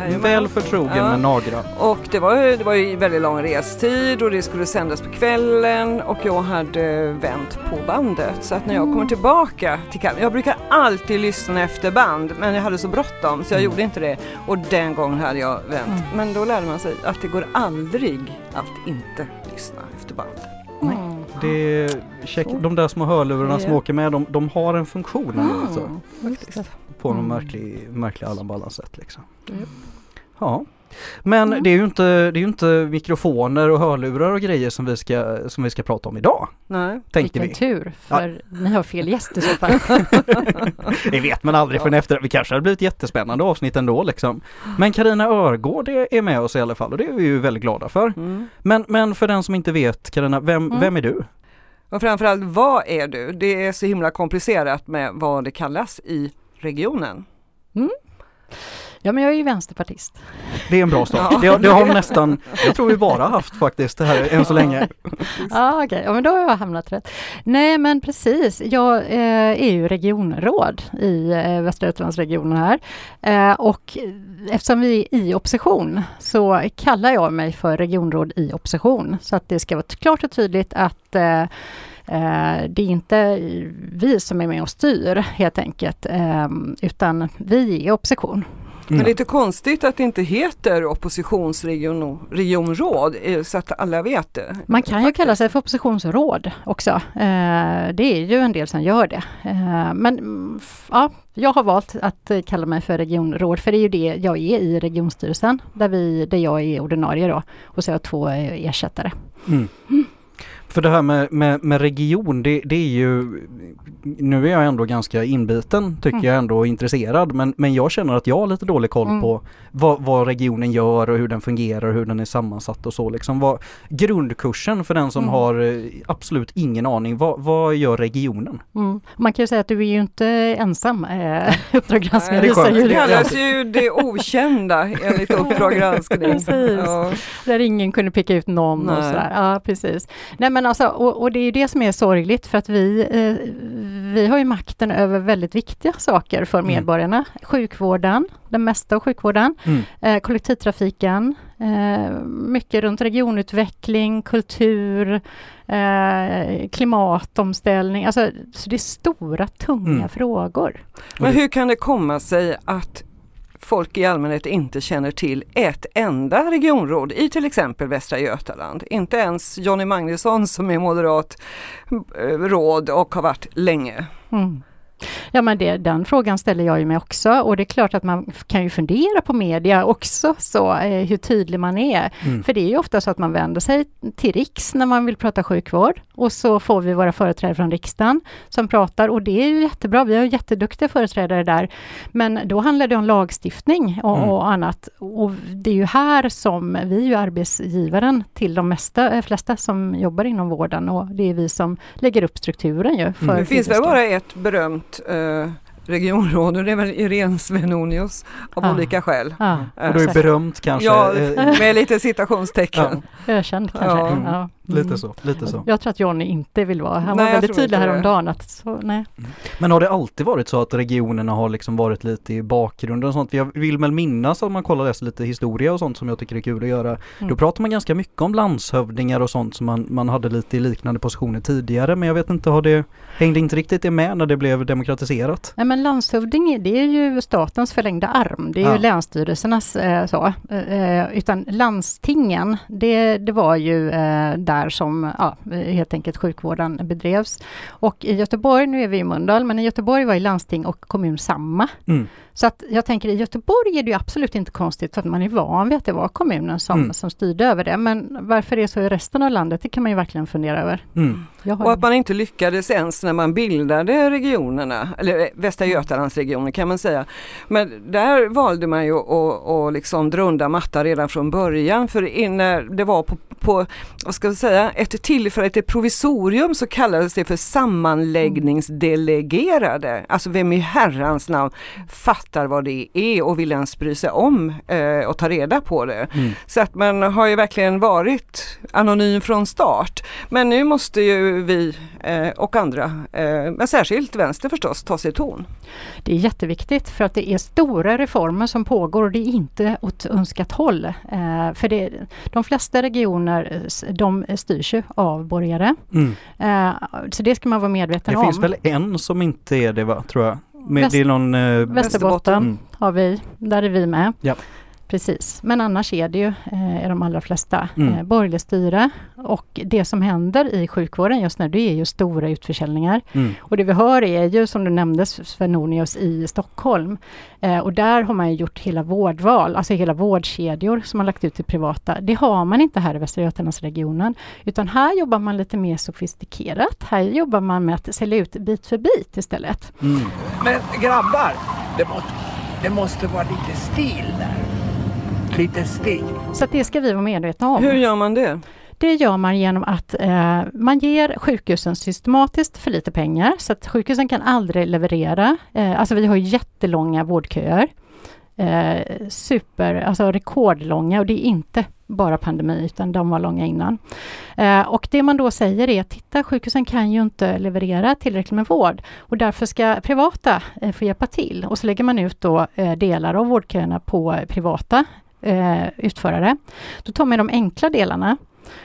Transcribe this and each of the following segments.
Mycket väl förtrogen ja. med Nagra. Och det var, det var ju väldigt lång restid och det skulle sändas på kvällen och jag hade vänt på bandet. Så att när jag kommer mm. tillbaka till Kalmar, jag brukar alltid lyssna efter band men jag hade så bråttom så jag mm. gjorde inte det. Och den gången hade jag vänt. Mm. Men då lärde man sig att det går aldrig att inte lyssna efter band. Nej. Det check, de där små hörlurarna som åker med, de, de har en funktion. Mm. Alltså, på något mm. märklig, märklig alla sätt liksom. Mm. Ja. Men mm. det är ju inte, det är inte mikrofoner och hörlurar och grejer som vi ska, som vi ska prata om idag. Nej. Tänkte Vilken vi. tur, för ja. ni har fel gäst i så fall. det vet man aldrig ja. förrän efter. Vi kanske hade blivit jättespännande avsnitt ändå liksom. Men Karina Örgård är med oss i alla fall och det är vi ju väldigt glada för. Mm. Men, men för den som inte vet Karina, vem, mm. vem är du? Och framförallt, vad är du? Det är så himla komplicerat med vad det kallas i regionen. Mm. Ja, men jag är ju vänsterpartist. Det är en bra start. Det, det har nästan, jag tror vi bara haft faktiskt det här än så länge. Ja, okej, okay. ja, men då har jag hamnat rätt. Nej, men precis. Jag eh, är ju regionråd i eh, Västra Götalandsregionen här eh, och eftersom vi är i opposition så kallar jag mig för regionråd i opposition så att det ska vara klart och tydligt att Eh, det är inte vi som är med och styr helt enkelt, eh, utan vi är opposition. Mm. Men lite konstigt att det inte heter oppositionsregionråd eh, så att alla vet det. Man kan ju kalla sig för oppositionsråd också. Det är ju en del som gör det. Men ja, jag har valt att kalla mig för regionråd för det är ju det jag är i regionstyrelsen där, vi, där jag är ordinarie då och så har jag två ersättare. Mm. Mm. För det här med, med, med region, det, det, är ju... Nu är jag ändå ganska inbiten, tycker mm. jag ändå, intresserad. Men, men jag känner att jag har lite dålig koll mm. på vad, vad, regionen gör och hur den fungerar och hur den är sammansatt och så liksom. Vad, grundkursen för den som mm. har eh, absolut ingen aning, vad, vad gör regionen? Mm. Man kan ju säga att du är ju inte ensam äh, Uppdrag granskning. Det, det, det kallas ju det okända enligt Uppdrag granskning. precis. Ja. Där ingen kunde peka ut någon Nej. och sådär. Ja, precis. Nej, men alltså, och, och, det är ju det som är sorgligt för att vi, eh, vi har ju makten över väldigt viktiga saker för mm. medborgarna. Sjukvården, den mesta av sjukvården, mm. eh, kollektivtrafiken, eh, mycket runt regionutveckling, kultur, eh, klimatomställning. Alltså, så det är stora, tunga mm. frågor. Men hur kan det komma sig att folk i allmänhet inte känner till ett enda regionråd i till exempel Västra Götaland. Inte ens Jonny Magnusson som är moderat eh, råd och har varit länge. Mm. Ja men det, den frågan ställer jag ju mig också och det är klart att man kan ju fundera på media också så eh, hur tydlig man är. Mm. För det är ju ofta så att man vänder sig till riks när man vill prata sjukvård och så får vi våra företrädare från riksdagen som pratar och det är ju jättebra. Vi har jätteduktiga företrädare där. Men då handlar det om lagstiftning och, mm. och annat och det är ju här som vi är ju arbetsgivaren till de mesta, eh, flesta som jobbar inom vården och det är vi som lägger upp strukturen ju. För mm. Det finns väl bara ett berömt regionråd och det är väl Irene Svenonius av ah. olika skäl. Ah. Och du är berömt kanske? Ja, med lite citationstecken. Ja. Ökänd kanske. Ja. Mm. Lite så, lite så. Jag tror att Johnny inte vill vara, han nej, var väldigt tydlig häromdagen att så, nej. Mm. Men har det alltid varit så att regionerna har liksom varit lite i bakgrunden och sånt? Jag vill väl minnas om man kollar läser lite historia och sånt som jag tycker är kul att göra. Mm. Då pratar man ganska mycket om landshövdingar och sånt som man, man hade lite i liknande positioner tidigare men jag vet inte, har det, hängde inte riktigt det med när det blev demokratiserat? Nej men landshövding det är ju statens förlängda arm, det är ja. ju länsstyrelsernas eh, så. Eh, utan landstingen, det, det var ju eh, där som ja, helt enkelt sjukvården bedrevs. Och i Göteborg, nu är vi i Mölndal, men i Göteborg var ju landsting och kommun samma. Mm. Så att jag tänker i Göteborg är det absolut inte konstigt för att man är van vid att det var kommunen som, mm. som styrde över det. Men varför det är så i resten av landet, det kan man ju verkligen fundera över. Mm. Och att man inte lyckades ens när man bildade regionerna, eller Västra Götalandsregionen kan man säga. Men där valde man ju att liksom drunda matta redan från början för när det var på på, vad ska vi säga, ett tillfälligt ett provisorium så kallades det för sammanläggningsdelegerade. Alltså vem i herrans namn fattar vad det är och vill ens bry sig om eh, och ta reda på det. Mm. Så att man har ju verkligen varit anonym från start. Men nu måste ju vi eh, och andra, eh, men särskilt vänster förstås, ta sig ton. Det är jätteviktigt för att det är stora reformer som pågår och det är inte åt önskat håll. Eh, för det, de flesta regioner de styrs ju av borgare. Mm. Eh, så det ska man vara medveten det om. Det finns väl en som inte är det va, tror jag? Med, Väst, det är någon, eh, Västerbotten mm. har vi, där är vi med. Ja. Precis, men annars är det ju eh, de allra flesta mm. eh, borgerligt styre. Och det som händer i sjukvården just nu det är ju stora utförsäljningar. Mm. Och det vi hör är ju som du nämnde Svenonius i Stockholm. Eh, och där har man gjort hela vårdval, alltså hela vårdkedjor som man lagt ut till privata. Det har man inte här i Västra Götalandsregionen. Utan här jobbar man lite mer sofistikerat. Här jobbar man med att sälja ut bit för bit istället. Mm. Men grabbar, det måste, det måste vara lite stil där lite steg. Så det ska vi vara medvetna om. Hur gör man det? Det gör man genom att eh, man ger sjukhusen systematiskt för lite pengar så att sjukhusen kan aldrig leverera. Eh, alltså vi har jättelånga vårdköer. Eh, super, alltså rekordlånga och det är inte bara pandemi utan de var långa innan. Eh, och det man då säger är att titta sjukhusen kan ju inte leverera tillräckligt med vård och därför ska privata eh, få hjälpa till och så lägger man ut då eh, delar av vårdköerna på privata eh, utförare. Då tar man de enkla delarna.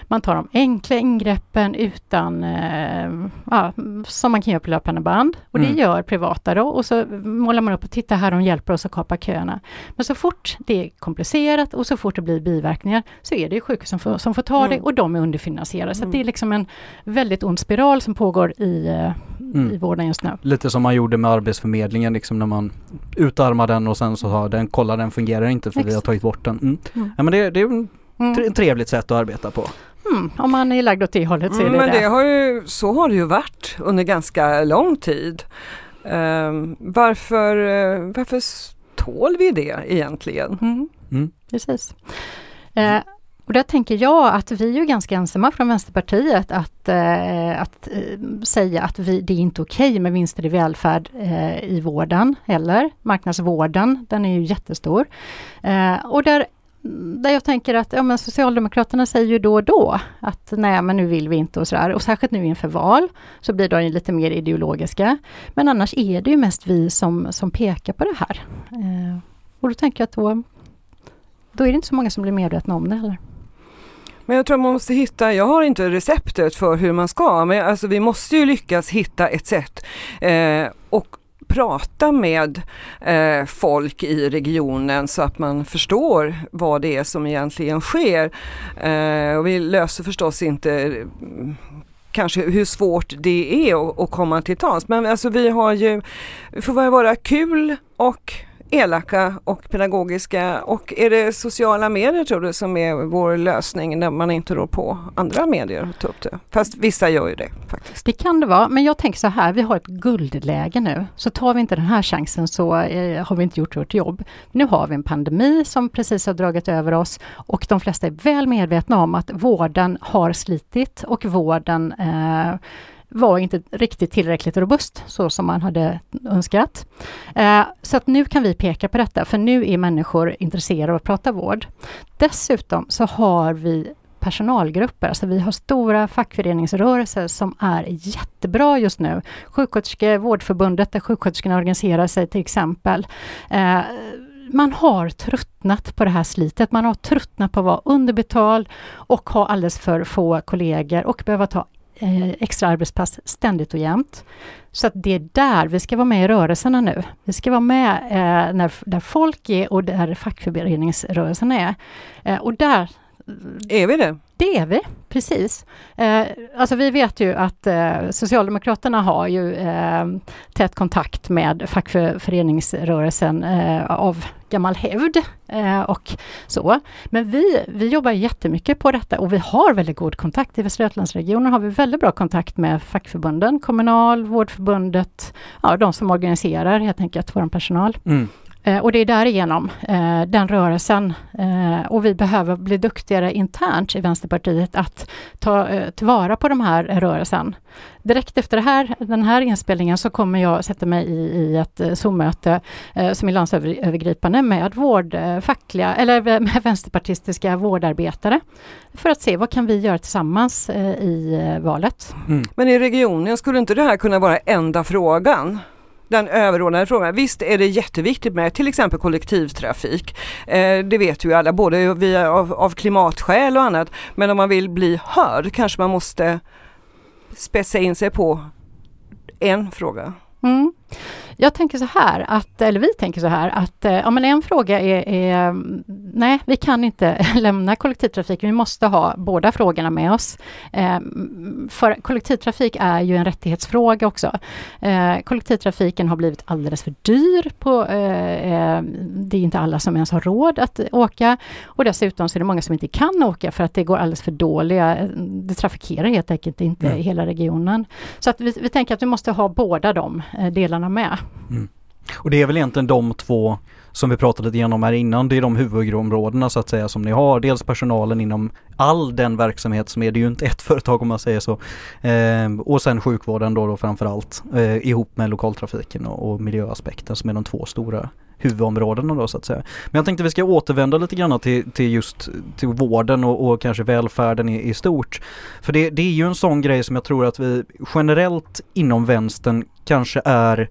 Man tar de enkla ingreppen utan, eh, ja, som man kan göra på löpande band. Och mm. det gör privata då och så målar man upp och titta här, de hjälper oss att kapa köerna. Men så fort det är komplicerat och så fort det blir biverkningar så är det sjukhus som får, som får ta mm. det och de är underfinansierade. Så mm. det är liksom en väldigt ond spiral som pågår i, eh, mm. i vården just nu. Lite som man gjorde med Arbetsförmedlingen, liksom när man utarmar den och sen så har den, kolla den fungerar inte för Exakt. vi har tagit bort den. Mm. Mm. Ja men det, det är ett mm. trevligt sätt att arbeta på. Mm, om man är lagd åt det hållet så är det Men det. Har ju, så har det ju varit under ganska lång tid. Um, varför, varför tål vi det egentligen? Mm. Mm. Precis. Uh, och där tänker jag att vi är ju ganska ensamma från Vänsterpartiet att, eh, att eh, säga att vi, det är inte okej okay med vinster i välfärd eh, i vården heller. Marknadsvården, den är ju jättestor. Eh, och där där jag tänker att ja, men Socialdemokraterna säger ju då och då att nej men nu vill vi inte och sådär. Och särskilt nu inför val så blir de lite mer ideologiska. Men annars är det ju mest vi som, som pekar på det här. Eh, och då tänker jag att då, då är det inte så många som blir medvetna om det heller. Men jag tror man måste hitta, jag har inte receptet för hur man ska, men alltså vi måste ju lyckas hitta ett sätt. Eh, och prata med eh, folk i regionen så att man förstår vad det är som egentligen sker. Eh, och vi löser förstås inte mm, kanske hur svårt det är att, att komma till tals. Men alltså vi har ju, vi får vara kul och elaka och pedagogiska och är det sociala medier tror du som är vår lösning när man inte rår på andra medier att ta upp det? Fast vissa gör ju det faktiskt. Det kan det vara, men jag tänker så här, vi har ett guldläge nu. Så tar vi inte den här chansen så eh, har vi inte gjort vårt jobb. Nu har vi en pandemi som precis har dragit över oss och de flesta är väl medvetna om att vården har slitit och vården eh, var inte riktigt tillräckligt robust så som man hade önskat. Eh, så att nu kan vi peka på detta, för nu är människor intresserade av att prata vård. Dessutom så har vi personalgrupper, alltså vi har stora fackföreningsrörelser som är jättebra just nu. Sjuksköterske, Vårdförbundet där sjuksköterskorna organiserar sig till exempel. Eh, man har tröttnat på det här slitet. Man har tröttnat på att vara underbetald och ha alldeles för få kollegor och behöva ta eh, extra arbetspass ständigt och jämt. Så att det är där vi ska vara med i rörelserna nu. Vi ska vara med eh, när, där folk är och där fackföreningsrörelsen är. Eh, och där... Är vi det? Det är vi, precis. Eh, alltså vi vet ju att eh, Socialdemokraterna har ju eh, tät kontakt med fackföreningsrörelsen eh, av gammal hävd eh, och så. Men vi, vi jobbar jättemycket på detta och vi har väldigt god kontakt. I Västra Götalandsregionen har vi väldigt bra kontakt med fackförbunden, Kommunal, Vårdförbundet, ja, de som organiserar helt enkelt vår personal. Mm. Eh, och det är därigenom eh, den rörelsen eh, och vi behöver bli duktigare internt i Vänsterpartiet att ta eh, tillvara på de här rörelsen. Direkt efter det här, den här inspelningen så kommer jag sätta mig i, i ett Zoom-möte som är landsövergripande med vård, fackliga, eller med vänsterpartistiska vårdarbetare för att se vad kan vi göra tillsammans i valet. Mm. Men i regionen, skulle inte det här kunna vara enda frågan? Den överordnade frågan. Visst är det jätteviktigt med till exempel kollektivtrafik. Eh, det vet ju alla, både via, av, av klimatskäl och annat. Men om man vill bli hörd kanske man måste spetsa in sig på en fråga. Mm. Jag tänker så här, att, eller vi tänker så här, att eh, ja, men en fråga är, är nej, vi kan inte lämna kollektivtrafiken. Vi måste ha båda frågorna med oss. Eh, för kollektivtrafik är ju en rättighetsfråga också. Eh, kollektivtrafiken har blivit alldeles för dyr. På, det är inte alla som ens har råd att åka och dessutom så är det många som inte kan åka för att det går alldeles för dåliga. Det trafikerar helt enkelt inte mm. hela regionen. Så att vi, vi tänker att vi måste ha båda de eh, delarna med. Mm. Och det är väl egentligen de två som vi pratade lite grann om här innan, det är de huvudområdena så att säga som ni har. Dels personalen inom all den verksamhet som är, det är ju inte ett företag om man säger så. Eh, och sen sjukvården då, då framförallt eh, ihop med lokaltrafiken och, och miljöaspekten som är de två stora huvudområdena då så att säga. Men jag tänkte vi ska återvända lite grann till, till just till vården och, och kanske välfärden i, i stort. För det, det är ju en sån grej som jag tror att vi generellt inom vänstern kanske är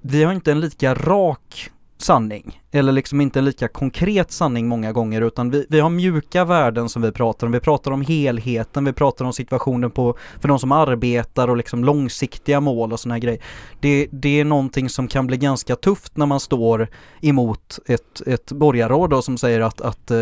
vi har inte en lika rak sanning eller liksom inte en lika konkret sanning många gånger utan vi, vi har mjuka värden som vi pratar om. Vi pratar om helheten, vi pratar om situationen på, för de som arbetar och liksom långsiktiga mål och sådana grejer. Det, det är någonting som kan bli ganska tufft när man står emot ett, ett borgarråd då, som säger att, att eh,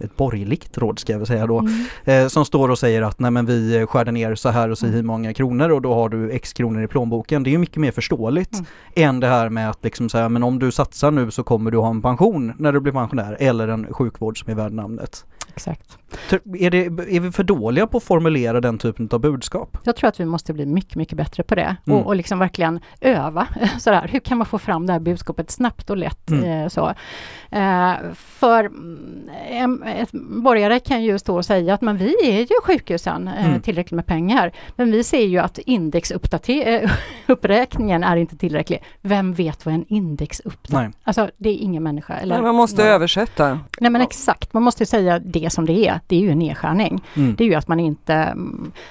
ett borgerligt råd ska jag väl säga då, mm. eh, som står och säger att nej men vi skär ner så här och så hur många kronor och då har du x kronor i plånboken. Det är ju mycket mer förståeligt mm. än det här med att liksom säga men om du satsar nu så kommer kommer du ha en pension när du blir pensionär eller en sjukvård som är värd namnet. Exakt. Är, det, är vi för dåliga på att formulera den typen av budskap? Jag tror att vi måste bli mycket, mycket bättre på det mm. och, och liksom verkligen öva. Sådär. Hur kan man få fram det här budskapet snabbt och lätt? Mm. Eh, så. Eh, för mm, en, ett borgare kan ju stå och säga att men vi är ju sjukhusen eh, mm. tillräckligt med pengar. Men vi ser ju att indexuppräkningen är inte tillräcklig. Vem vet vad en indexuppräkning Alltså det är ingen människa. Eller, Nej, man måste någon. översätta. Nej men exakt, man måste säga det som det är. Det är ju en nedskärning. Mm. Det är ju att man inte...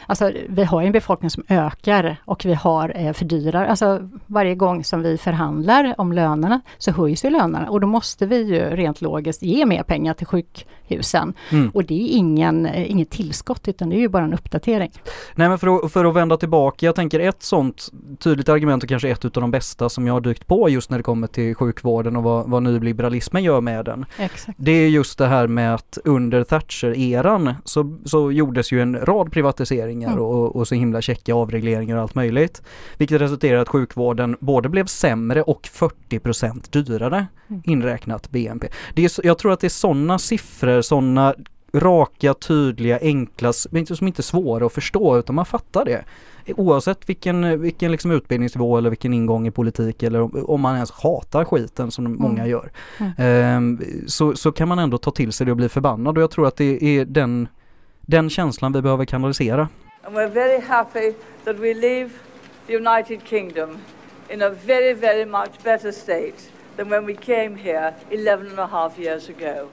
Alltså vi har en befolkning som ökar och vi har eh, fördyrar. Alltså varje gång som vi förhandlar om lönerna så höjs ju lönerna och då måste vi ju rent logiskt ge mer pengar till sjukhusen. Mm. Och det är ingen, eh, inget tillskott utan det är ju bara en uppdatering. Nej men för att, för att vända tillbaka, jag tänker ett sånt tydligt argument och kanske ett utav de bästa som jag har dykt på just när det kommer till sjukvården och vad, vad nyliberalismen gör med den. Exakt. Det är just det här med att under Thatcher-eran så, så gjordes ju en rad privatiseringar mm. och, och så himla checka avregleringar och allt möjligt. Vilket resulterade i att sjukvården både blev sämre och 40% dyrare mm. inräknat BNP. Det är, jag tror att det är sådana siffror, sådana raka, tydliga, enkla, som inte är svåra att förstå utan man fattar det. Oavsett vilken, vilken liksom utbildningsnivå eller vilken ingång i politik eller om man ens hatar skiten som mm. många gör. Mm. Eh, så, så kan man ändå ta till sig det och bli förbannad och jag tror att det är den, den känslan vi behöver kanalisera. And we're very happy that we leave the United Kingdom in a very, very much better state than when we came here 11 and a half years ago.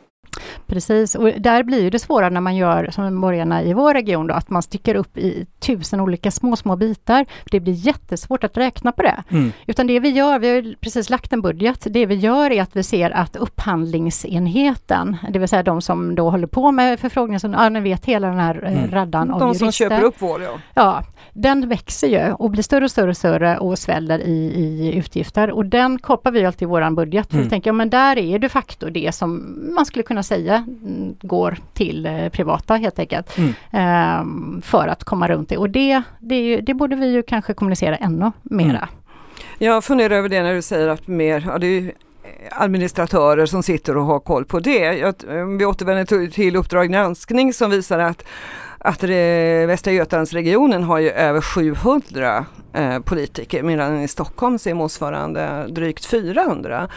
Precis, och där blir det svårare när man gör som borgarna i vår region då, att man sticker upp i tusen olika små, små bitar. Det blir jättesvårt att räkna på det. Mm. Utan det vi gör, vi har precis lagt en budget, det vi gör är att vi ser att upphandlingsenheten, det vill säga de som då håller på med förfrågningar, som ja, ni vet hela den här eh, mm. raddan av de jurister. Som köper upp vår, ja. Ja, den växer ju och blir större och större och större och sväller i, i utgifter och den koppar vi alltid i våran budget. För mm. vi tänker, ja men där är de facto det som man skulle kunna säga mm, går till eh, privata helt enkelt. Mm. Eh, för att komma runt det och det, det, ju, det, borde vi ju kanske kommunicera ännu mera. Mm. Jag funderar över det när du säger att mer, ja, det är administratörer som sitter och har koll på det. Jag, vi återvänder till Uppdrag granskning som visar att att det, Västra Götalandsregionen har ju över 700 eh, politiker medan i Stockholm ser är motsvarande drygt 400.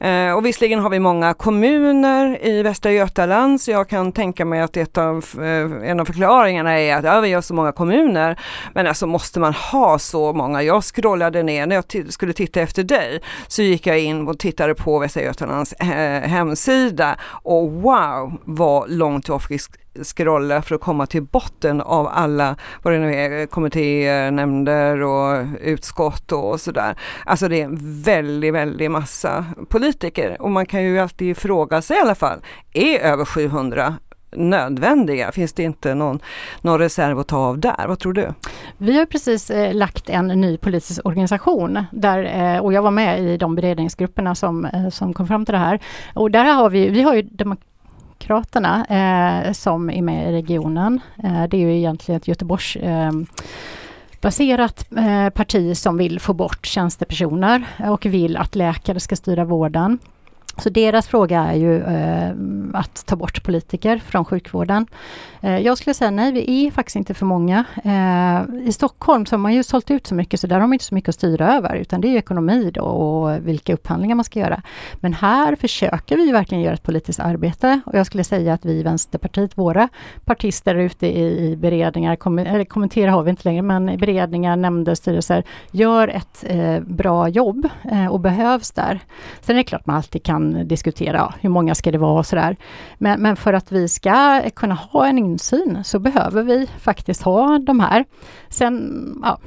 Eh, och visserligen har vi många kommuner i Västra Götaland så jag kan tänka mig att ett av, eh, en av förklaringarna är att ja, vi har så många kommuner. Men alltså måste man ha så många? Jag scrollade ner när jag skulle titta efter dig så gick jag in och tittade på Västra Götalands eh, hemsida och wow vad långt jag scrolla för att komma till botten av alla, vad det nu är, kommittéer, nämnder och utskott och sådär. Alltså det är en väldigt, väldigt massa politiker och man kan ju alltid fråga sig i alla fall, är över 700 nödvändiga? Finns det inte någon, någon reserv att ta av där? Vad tror du? Vi har precis eh, lagt en ny politisk organisation där, eh, och jag var med i de beredningsgrupperna som, eh, som kom fram till det här. Och där har vi, vi har ju Sverigedemokraterna eh, som är med i regionen. Eh, det är ju egentligen ett Göteborgs eh, baserat eh, parti som vill få bort tjänstepersoner och vill att läkare ska styra vården. Så deras fråga är ju eh, att ta bort politiker från sjukvården. Eh, jag skulle säga nej, vi är faktiskt inte för många. Eh, I Stockholm så har man ju sålt ut så mycket så där har man inte så mycket att styra över utan det är ekonomi då och vilka upphandlingar man ska göra. Men här försöker vi verkligen göra ett politiskt arbete och jag skulle säga att vi i Vänsterpartiet, våra partister ute i, i beredningar, kom, eller kommentera har vi inte längre, men i beredningar, nämnder, styrelser, gör ett eh, bra jobb eh, och behövs där. Sen är det klart man alltid kan kan diskutera ja, hur många ska det vara och sådär. Men, men för att vi ska kunna ha en insyn så behöver vi faktiskt ha de här. Sen, ja,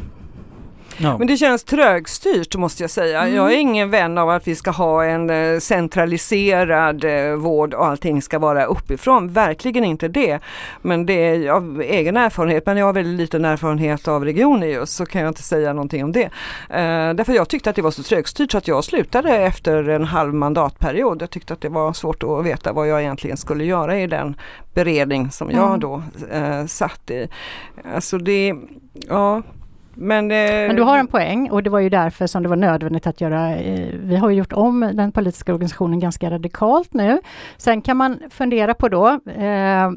Ja. Men det känns trögstyrt måste jag säga. Mm. Jag är ingen vän av att vi ska ha en eh, centraliserad eh, vård och allting ska vara uppifrån. Verkligen inte det. Men det är av egen erfarenhet, men jag har väldigt liten erfarenhet av regioner just så kan jag inte säga någonting om det. Uh, därför jag tyckte att det var så trögstyrt så att jag slutade efter en halv mandatperiod. Jag tyckte att det var svårt att veta vad jag egentligen skulle göra i den beredning som jag mm. då uh, satt i. Alltså det, ja men, eh, Men, du har en poäng och det var ju därför som det var nödvändigt att göra, eh, vi har gjort om den politiska organisationen ganska radikalt nu. Sen kan man fundera på då, eh,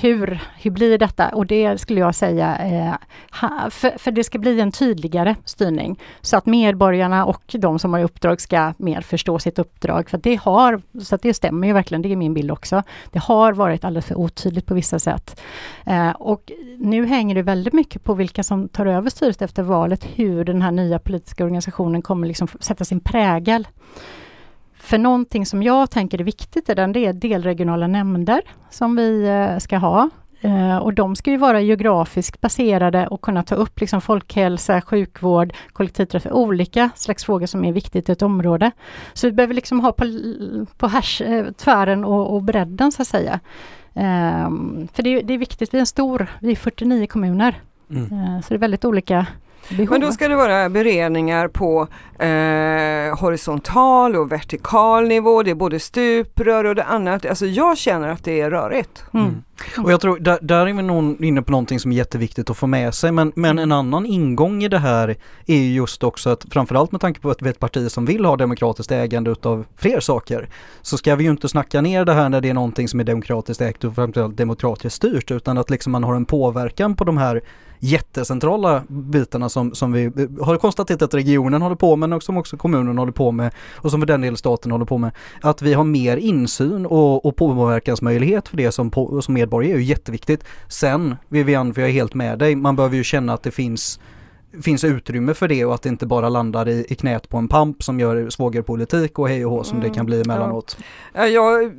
hur, hur blir detta? Och det skulle jag säga, eh, ha, för, för, det ska bli en tydligare styrning så att medborgarna och de som har uppdrag ska mer förstå sitt uppdrag. För det har, så att det stämmer ju verkligen, det är min bild också. Det har varit alldeles för otydligt på vissa sätt. Eh, och nu hänger det väldigt mycket på vilka som tar över styret efter valet, hur den här nya politiska organisationen kommer liksom sätta sin prägel. För någonting som jag tänker är viktigt i den, det är delregionala nämnder som vi eh, ska ha. Eh, och de ska ju vara geografiskt baserade och kunna ta upp liksom folkhälsa, sjukvård, kollektivtrafik, olika slags frågor som är viktigt i ett område. Så vi behöver liksom ha på, på härs, eh, tvären och, och bredden så att säga. Um, för det, det, är viktigt, vi är en stor, vi är 49 kommuner. Mm. Uh, så det är väldigt olika behov. Men då ska det vara beredningar på eh, horisontal och vertikal nivå, det är både stuprör och det annat. Alltså jag känner att det är rörigt. Mm. Mm. Och jag tror, där, där är vi nog inne på någonting som är jätteviktigt att få med sig, men, men en annan ingång i det här är ju just också att framförallt med tanke på att vi är ett parti som vill ha demokratiskt ägande utav fler saker, så ska vi ju inte snacka ner det här när det är någonting som är demokratiskt ägt och framförallt demokratiskt styrt, utan att liksom man har en påverkan på de här jättecentrala bitarna som, som vi eh, har konstaterat att regionen håller på med och som också kommunen håller på med och som för den delen staten håller på med. Att vi har mer insyn och, och påverkansmöjlighet för det som, på, som medborgare är ju jätteviktigt. Sen Vivian, för jag är helt med dig, man behöver ju känna att det finns finns utrymme för det och att det inte bara landar i, i knät på en pamp som gör svågerpolitik och hej och hå som mm, det kan bli emellanåt. Ja. Jag,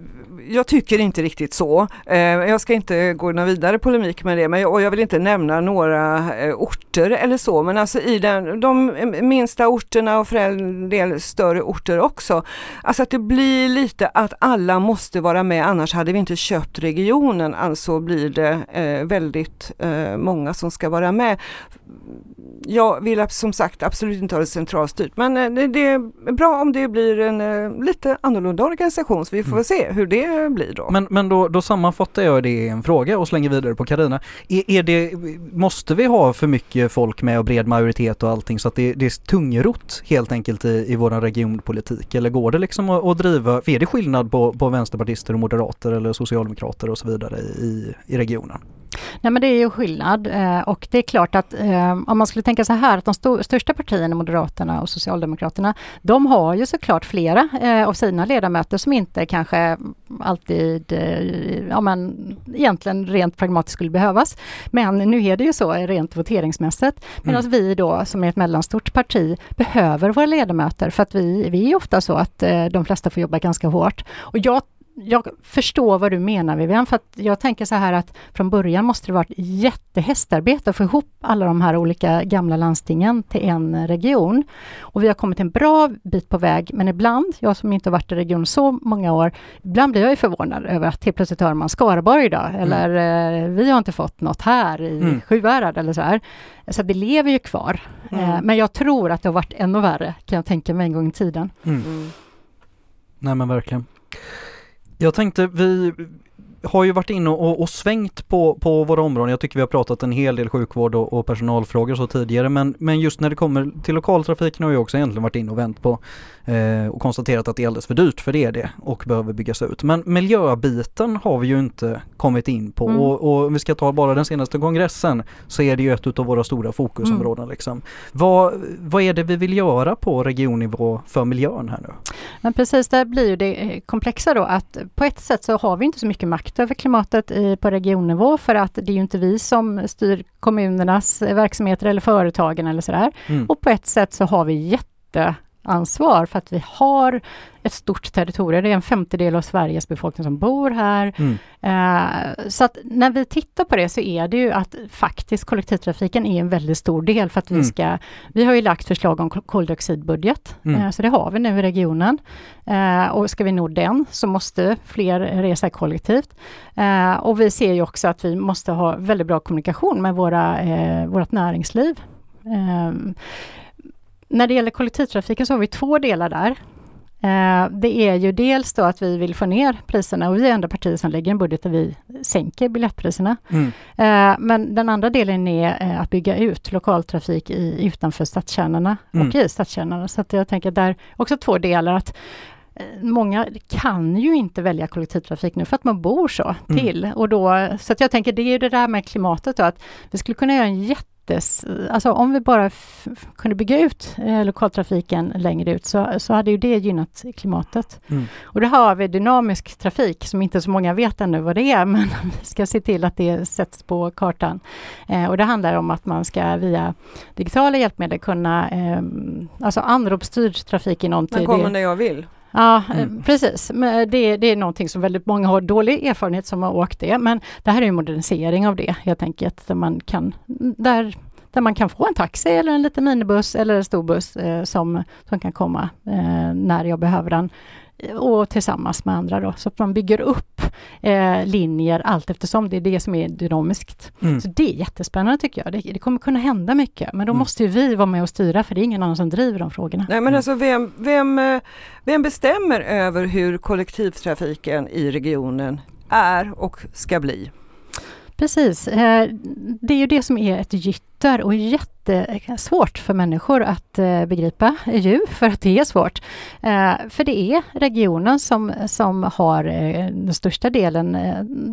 jag tycker inte riktigt så. Eh, jag ska inte gå någon vidare polemik med det men jag, och jag vill inte nämna några eh, orter eller så men alltså i den, de minsta orterna och för en del större orter också. Alltså att det blir lite att alla måste vara med annars hade vi inte köpt regionen alltså blir det eh, väldigt eh, många som ska vara med jag vill som sagt absolut inte ha det centralstyrt men eh, det, är bra om det blir en eh, lite annorlunda organisation så vi får mm. se hur det blir då. Men, men då, då sammanfattar jag det i en fråga och slänger vidare på Karina. Är, är det, måste vi ha för mycket folk med och bred majoritet och allting så att det, det är tungrot helt enkelt i, i vår regionpolitik eller går det liksom att, att driva, är det skillnad på, på vänsterpartister och moderater eller socialdemokrater och så vidare i, i regionen? Nej men det är ju skillnad eh, och det är klart att eh, om man skulle tänka så här att de st största partierna, Moderaterna och Socialdemokraterna, de har ju såklart flera eh, av sina ledamöter som inte kanske alltid, ja men egentligen rent pragmatiskt skulle behövas. Men nu är det ju så rent voteringsmässigt. Medan mm. vi då som är ett mellanstort parti behöver våra ledamöter för att vi, vi är ofta så att de flesta får jobba ganska hårt. Och jag jag förstår vad du menar Vivian, för att jag tänker så här att från början måste det varit jättehästarbete att få ihop alla de här olika gamla landstingen till en region. Och vi har kommit en bra bit på väg, men ibland, jag som inte har varit i regionen så många år, ibland blir jag ju förvånad över att helt plötsligt hör man Skaraborg idag, mm. eller eh, vi har inte fått något här i mm. Sjuhärad eller så här. Så det lever ju kvar. Mm. Eh, men jag tror att det har varit ännu värre, kan jag tänka mig en gång i tiden. Mm. mm. Nej men verkligen. Jag tänkte vi har ju varit inne och, och, svängt på, på våra områden. Jag tycker vi har pratat en hel del sjukvård och, och personalfrågor så tidigare men, men just när det kommer till lokaltrafiken har vi också egentligen varit inne och vänt på eh, och konstaterat att det är alldeles för dyrt för det är det och behöver byggas ut. Men miljöbiten har vi ju inte kommit in på mm. och, och om vi ska ta bara den senaste kongressen så är det ju ett av våra stora fokusområden. Mm. Liksom. Vad, vad är det vi vill göra på regionnivå för miljön här nu? Men precis, där blir ju det komplexa då att på ett sätt så har vi inte så mycket makt över klimatet i, på regionnivå för att det är ju inte vi som styr kommunernas verksamheter eller företagen eller sådär. Mm. Och på ett sätt så har vi jätte ansvar för att vi har ett stort territorium. Det är en femtedel av Sveriges befolkning som bor här. Mm. Eh, så att när vi tittar på det så är det ju att faktiskt kollektivtrafiken är en väldigt stor del för att vi mm. ska... Vi har ju lagt förslag om koldioxidbudget, mm. eh, så det har vi nu i regionen. Eh, och ska vi nå den så måste fler resa kollektivt. Eh, och vi ser ju också att vi måste ha väldigt bra kommunikation med våra, eh, vårt näringsliv. När det gäller kollektivtrafiken så har vi två delar där. Eh, det är ju dels då att vi vill få ner priserna och vi är enda partiet som lägger en budget där vi sänker biljettpriserna. Mm. Eh, men den andra delen är eh, att bygga ut lokaltrafik i, utanför stadskärnorna mm. och i stadskärnorna. Så att jag tänker där också två delar. att Många kan ju inte välja kollektivtrafik nu för att man bor så mm. till. Mm. Och då, så att jag tänker det är ju det där med klimatet då, att vi skulle kunna göra en jätte jättes... Alltså om vi bara kunde bygga ut eh, lokaltrafiken längre ut så, så hade ju det gynnat klimatet. Mm. Och då har vi dynamisk trafik som inte så många vet ännu vad det är, men vi ska se till att det sätts på kartan. Eh, och det handlar om att man ska via digitala hjälpmedel kunna... Eh, alltså anropsstyrd trafik i någonting. Man kommer när jag vill. Ja, eh, mm. precis. Men det, det är någonting som väldigt många har dålig erfarenhet som har åkt det. Men det här är en modernisering av det helt enkelt. Där man kan, där, där man kan få en taxi eller en liten minibuss eller en stor buss eh, som, som kan komma eh, när jag behöver den och tillsammans med andra då, så att man bygger upp eh, linjer allt eftersom. Det är det som är dynamiskt. Mm. Så det är jättespännande tycker jag. Det, det kommer kunna hända mycket, men då mm. måste vi vara med och styra för det är ingen annan som driver de frågorna. Nej men mm. alltså vem, vem, eh, vem bestämmer över hur kollektivtrafiken i regionen är och ska bli? Precis. Eh, det är ju det som är ett gytter och jättesvårt för människor att eh, begripa ju, för att det är svårt. Eh, för det är regionen som, som har den största delen.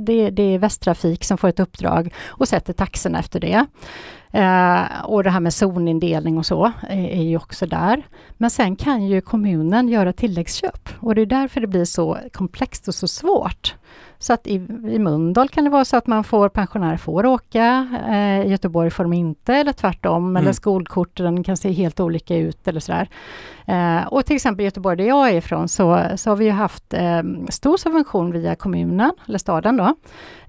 Det, det är Västtrafik som får ett uppdrag och sätter taxorna efter det och det här med zonindelning och så är ju också där. Men sen kan ju kommunen göra tilläggsköp och det är därför det blir så komplext och så svårt. Så att i, i Mundal kan det vara så att man får, pensionärer får åka, eh, i Göteborg får de inte eller tvärtom, mm. eller skolkorten kan se helt olika ut eller sådär. Eh, och till exempel i Göteborg där jag är ifrån så, så har vi haft eh, stor subvention via kommunen, eller staden då,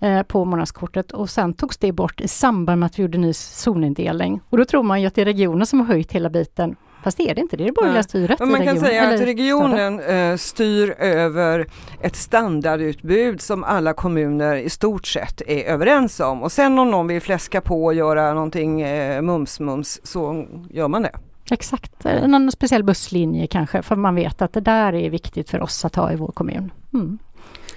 eh, på månadskortet och sen togs det bort i samband med att vi gjorde ny zonindelning. Och då tror man ju att det är regionen som har höjt hela biten Fast det är det inte, det är det borgerliga styret Men Man kan säga att regionen eh, styr över ett standardutbud som alla kommuner i stort sett är överens om. Och sen om någon vill fläska på och göra någonting eh, mums-mums så gör man det. Exakt, någon speciell busslinje kanske, för man vet att det där är viktigt för oss att ha i vår kommun. Mm.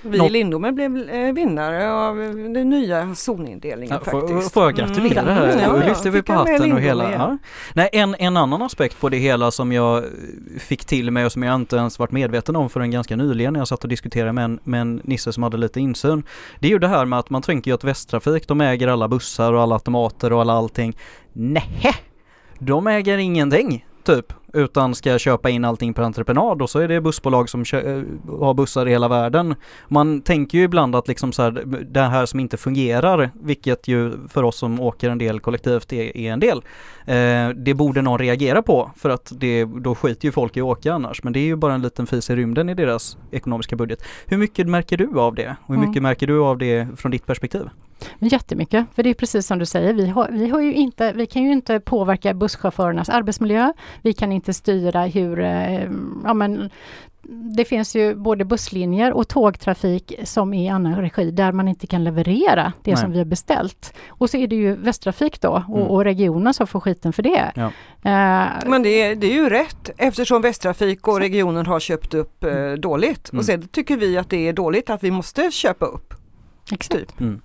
Vi i Lindome blev eh, vinnare av den nya zonindelningen Ja, faktiskt. får, jag gratulera Mm. här? Ja, ja, lyfter vi på hatten och hela... Ja. Nej, en, en annan aspekt på det hela som jag fick till mig och som jag inte ens varit medveten om förrän ganska nyligen när jag satt och diskuterade med en, med en Nisse som hade lite insyn. Det är ju det här med att man tänker ju att Västtrafik, de äger alla bussar och alla automater och alla allting. Nej, de äger ingenting typ utan ska köpa in allting på entreprenad och så är det bussbolag som eh, har bussar i hela världen. Man tänker ju ibland att liksom så här, det här som inte fungerar, vilket ju för oss som åker en del kollektivt är, är en del, eh, det borde någon reagera på för att det, då skiter ju folk i att åka annars. Men det är ju bara en liten fis i rymden i deras ekonomiska budget. Hur mycket märker du av det? Och hur Mm. mycket märker du av det från ditt perspektiv? Men Jättemycket, för det är precis som du säger, vi, har, vi, har ju inte, vi kan ju inte påverka busschaufförernas arbetsmiljö, vi kan inte styra hur, eh, ja men det finns ju både busslinjer och tågtrafik som är i annan regi där man inte kan leverera det Nej. som vi har beställt. Och så är det ju Västtrafik då och, Mm. och regionen som får skiten för det. Ja. Eh, Men det är, det är ju rätt eftersom Västtrafik och regionen har köpt upp eh, dåligt. Mm. Och sen tycker vi att det är dåligt att vi måste köpa upp. exakt. Mm.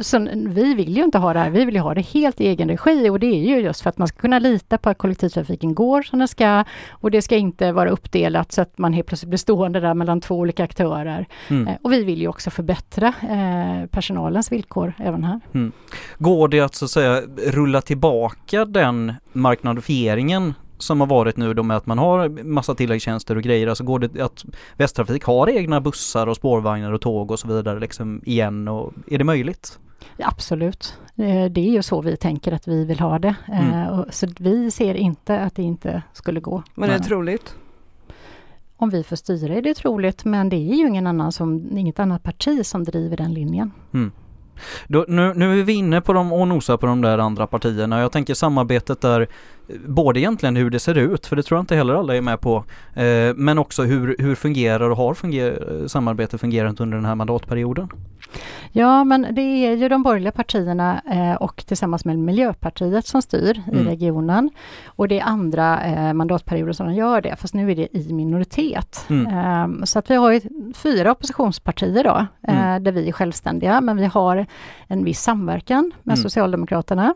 Så vi vill ju inte ha det här, vi vill ju ha det helt i egen regi och det är ju just för att man ska kunna lita på att kollektivtrafiken går som den ska och det ska inte vara uppdelat så att man helt plötsligt blir stående där mellan två olika aktörer. Mm. Eh, Och vi vill ju också förbättra eh, personalens villkor även här. Går det att så att säga rulla tillbaka den marknadsfieringen som har varit nu då med att man har massa tilläggstjänster och grejer, alltså går det att Västtrafik har egna bussar och spårvagnar och tåg och så vidare liksom igen och är det möjligt? Ja, absolut, Eh, det är ju så vi tänker att vi vill ha det. Eh, Mm. Så vi ser inte att det inte skulle gå. Men det är troligt. Om vi får styra är det troligt men det är ju ingen annan som, inget annat parti som driver den linjen. Då, nu, nu är vi inne på dem och nosar på de där andra partierna. Jag tänker samarbetet där, både egentligen hur det ser ut, för det tror jag inte heller alla är med på, eh, men också hur, hur fungerar och har funger, samarbetet fungerat under den här mandatperioden. Ja, men det är ju de borgerliga partierna eh, och tillsammans med Miljöpartiet som styr Mm. i regionen. Och det är andra eh, mandatperioder som de gör det, fast nu är det i minoritet. Mm. Eh, så att vi har ju fyra oppositionspartier då, eh, Mm. där vi är självständiga, men vi har en viss samverkan med Mm. Socialdemokraterna.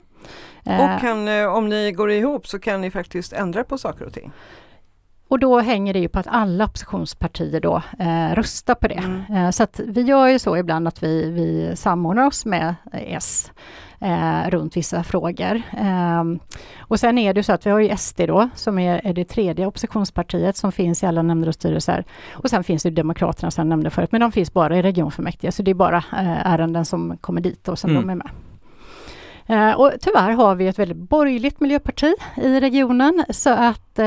Eh, Och kan, eh, om ni går ihop så kan ni faktiskt ändra på saker och ting. Och då hänger det ju på att alla oppositionspartier då eh, röstar på det. Mm. Eh, så att vi gör ju så ibland att vi, vi samordnar oss med S eh, runt vissa frågor. Ehm, och sen är det ju så att vi har ju SD då som är, är det tredje oppositionspartiet som finns i alla nämnder och styrelser. Och sen finns det Demokraterna som jag nämnde förut, men de finns bara i regionfullmäktige så det är bara eh, ärenden som kommer dit och som Mm. de är med. Eh, och tyvärr har vi ett väldigt borgerligt miljöparti i regionen så att eh,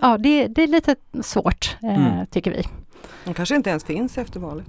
ja, det, det är lite svårt eh, Mm. tycker vi. De kanske inte ens finns efter valet.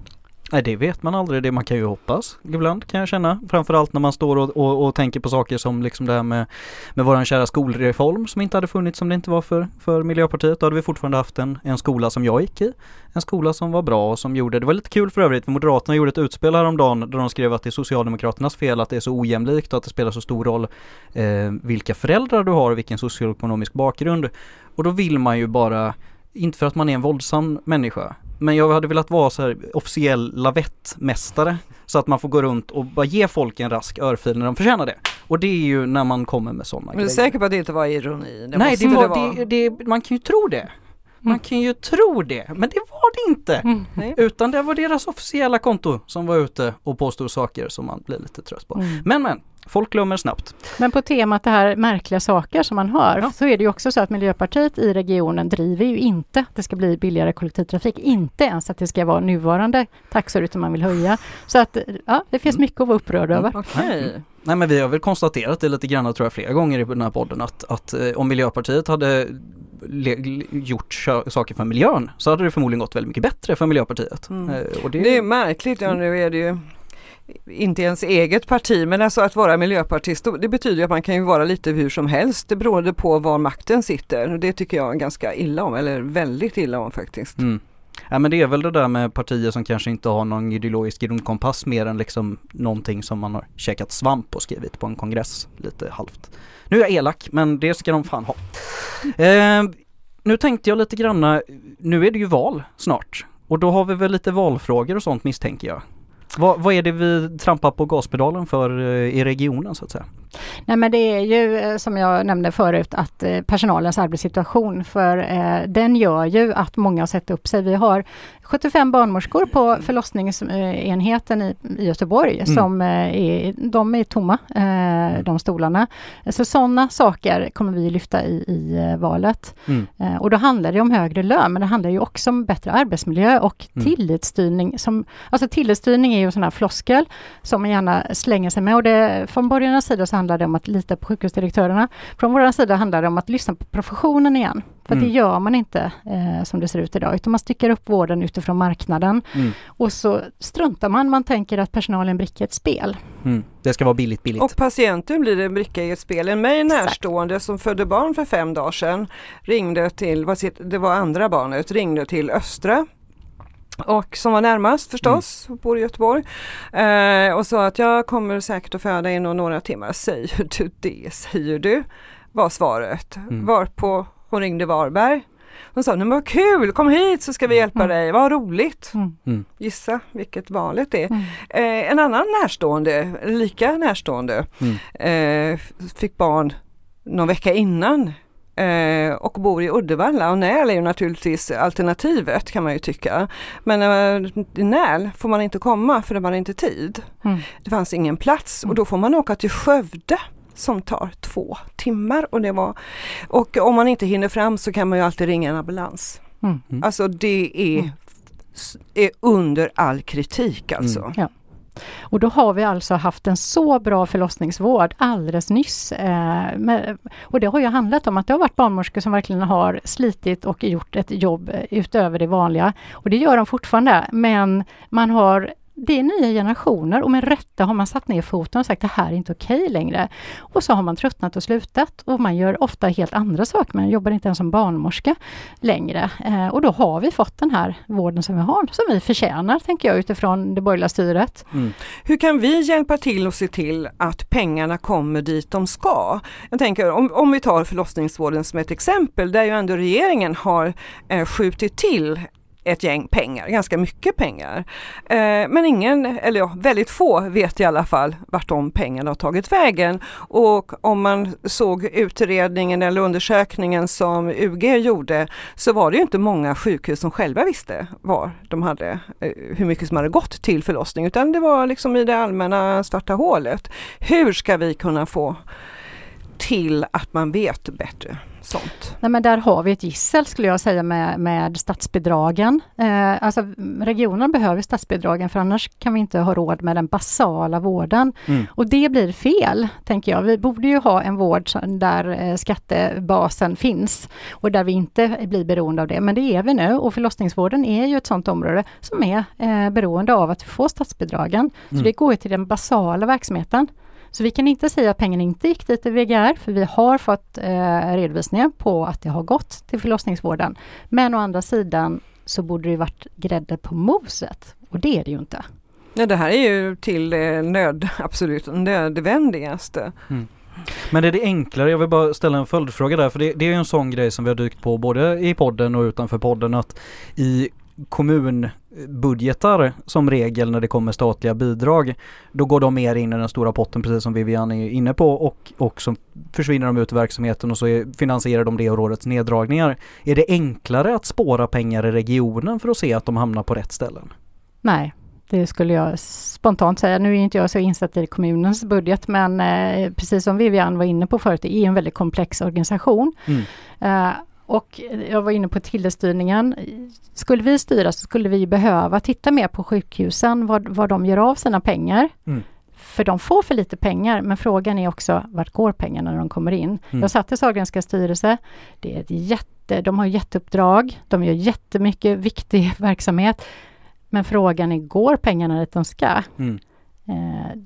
Nej det vet man aldrig, det man kan ju hoppas ibland kan jag känna. Framförallt när man står och, och, och tänker på saker som liksom det här med, med våran kära skolreform som inte hade funnits om det inte var för, för Miljöpartiet. Då hade vi fortfarande haft en, en skola som jag gick i. En skola som var bra och som gjorde, det var lite kul för övrigt, för Moderaterna gjorde ett utspel häromdagen där de skrev att det är Socialdemokraternas fel att det är så ojämlikt och att det spelar så stor roll eh, vilka föräldrar du har och vilken socioekonomisk bakgrund. Och då vill man ju bara, inte för att man är en våldsam människa, men jag hade velat vara så här officiell lavettmästare så att man får gå runt och bara ge folk en rask örfil när de förtjänar det. Och det är ju när man kommer med sådana Men du är säker på att det inte var ironi? Det Nej, det var, det, det, man kan ju tro det. Man Mm. kan ju tro det, men det var det inte. Nej. Utan det var deras officiella konto som var ute och påstod saker som man blir lite trött på. Mm. Men men, folk glömmer snabbt. Men på temat det här märkliga saker som man hör, Ja. så är det ju också så att Miljöpartiet i regionen driver ju inte att det ska bli billigare kollektivtrafik, inte ens att det ska vara nuvarande taxor utan man vill höja. Så att ja, det finns Mm. mycket att vara upprörd över. Okej. Nej men vi har väl konstaterat det lite grann tror jag flera gånger i den här podden att, att eh, om Miljöpartiet hade gjort saker för miljön så hade det förmodligen gått väldigt mycket bättre för Miljöpartiet. Mm. Eh, och det, Det är märkligt, ja nu är det ju inte ens eget parti men alltså att vara miljöpartist det betyder att man kan ju vara lite hur som helst det beroende på var makten sitter. Det tycker jag är ganska illa om eller väldigt illa om faktiskt. Mm. Ja men det är väl det där med partier som kanske inte har någon ideologisk grundkompass mer än liksom någonting som man har käkat svamp och skrivit på en kongress lite halvt. Nu är jag elak men det ska de fan ha. Eh, nu tänkte jag lite granna, nu är det ju val snart Och då har vi väl lite valfrågor och sånt misstänker jag. Vad, vad är det vi trampar på gaspedalen för eh, i regionen så att säga? Nej men det är ju eh, som jag nämnde förut att eh, personalens arbetssituation för eh, den gör ju att många har sett upp sig. Vi har 75 barnmorskor på förlossningsenheten i, i Göteborg mm. som är, de är tomma, eh, de stolarna. Så sådana saker kommer vi lyfta i, i valet. Mm. Eh, och då handlar det om högre lön men det handlar ju också om bättre arbetsmiljö och mm. tillitsstyrning. Som, alltså tillitsstyrning är ju en sån här floskel som man gärna slänger sig med och det, från borgarnas sida så handlar det om att lita på sjukhusdirektörerna. Från vår sida handlar det om att lyssna på professionen igen. För mm. det gör man inte eh, som det ser ut idag, utan man styckar upp vården utifrån marknaden. Mm. Och så struntar man, man tänker att personalen är en bricka i ett spel. Mm. Det ska vara billigt, billigt. Och patienten blir en bricka i ett spel. En mig närstående som födde barn för fem dagar sedan ringde till, det var andra barnet, ringde till Östra och som var närmast förstås, mm. bor i Göteborg. Eh, och sa att jag kommer säkert att föda inom några timmar. Säger du det? Säger du? Var svaret. Mm. Varpå hon ringde Varberg. Hon sa, men vad kul, kom hit så ska vi hjälpa mm. dig, vad roligt. Mm. mm. Gissa vilket valet är. Mm. Eh, en annan närstående, lika närstående, mm. eh, fick barn någon vecka innan eh, och bor i Uddevalla och Näl är ju naturligtvis alternativet kan man ju tycka. Men eh, i Näl får man inte komma för det var inte tid. Mm. Det fanns ingen plats och då får man åka till Skövde som tar två timmar. Och, det var, och om man inte hinner fram så kan man ju alltid ringa en ambulans. Mm. mm. Alltså det är, mm. är under all kritik alltså. Mm. Ja. Och då har vi alltså haft en så bra förlossningsvård alldeles nyss. Eh, med, och det har ju handlat om att det har varit barnmorskor som verkligen har slitit och gjort ett jobb utöver det vanliga. Och det gör de fortfarande, men man har det är nya generationer och med rätta har man satt ner foten och sagt det här är inte okej okay längre. Och så har man tröttnat och slutat och man gör ofta helt andra saker. Man jobbar inte ens som barnmorska längre. Eh, och då har vi fått den här vården som vi har, som vi förtjänar, tänker jag, utifrån det borgerliga styret. Mm. Hur kan vi hjälpa till och se till att pengarna kommer dit de ska? Jag tänker om, om vi tar förlossningsvården som ett exempel, där ju ändå regeringen har eh, skjutit till ett gäng pengar, ganska mycket pengar. Eh, men ingen, eller ja, väldigt få vet i alla fall vart de pengarna har tagit vägen. Och om man såg utredningen eller undersökningen som UG gjorde så var det inte många sjukhus som själva visste var de hade, eh, hur mycket som hade gått till förlossning utan det var liksom i det allmänna svarta hålet. Hur ska vi kunna få till att man vet bättre? sånt? Nej, men där har vi ett gissel skulle jag säga med, med statsbidragen. Eh, alltså regionerna behöver statsbidragen för annars kan vi inte ha råd med den basala vården. Mm. Och det blir fel, tänker jag. Vi borde ju ha en vård där eh, skattebasen finns och där vi inte blir beroende av det. Men det är vi nu och förlossningsvården är ju ett sådant område som är eh, beroende av att vi får statsbidragen. Så mm. det går till den basala verksamheten. Så vi kan inte säga att pengarna inte gick dit till VGR, för vi har fått eh, redovisningar på att det har gått till förlossningsvården. Men å andra sidan så borde det varit grädde på moset och det är det ju inte. Nej, det här är ju till eh, nöd, absolut nödvändigaste. Mm. Men är det enklare, jag vill bara ställa en följdfråga där, för det, det är en sån grej som vi har dykt på både i podden och utanför podden att i kommunbudgetar som regel när det kommer statliga bidrag. Då går de mer in i den stora potten precis som Vivian är inne på och, och så försvinner de ut i verksamheten och så är, finansierar de det årets neddragningar. Är det enklare att spåra pengar i regionen för att se att de hamnar på rätt ställen? Nej, det skulle jag spontant säga. Nu är inte jag så insatt i kommunens budget men eh, precis som Vivian var inne på förut, det är en väldigt komplex organisation. Mm. Eh, och jag var inne på tillstyrningen. Skulle vi styra så skulle vi behöva titta mer på sjukhusen, vad, vad de gör av sina pengar. Mm. För de får för lite pengar, men frågan är också vart går pengarna när de kommer in? Mm. Jag satt i Sahlgrenska styrelse. Det är ett jätte, de har jätteuppdrag, de gör jättemycket viktig verksamhet. Men frågan är, går pengarna dit de ska? Mm. Eh,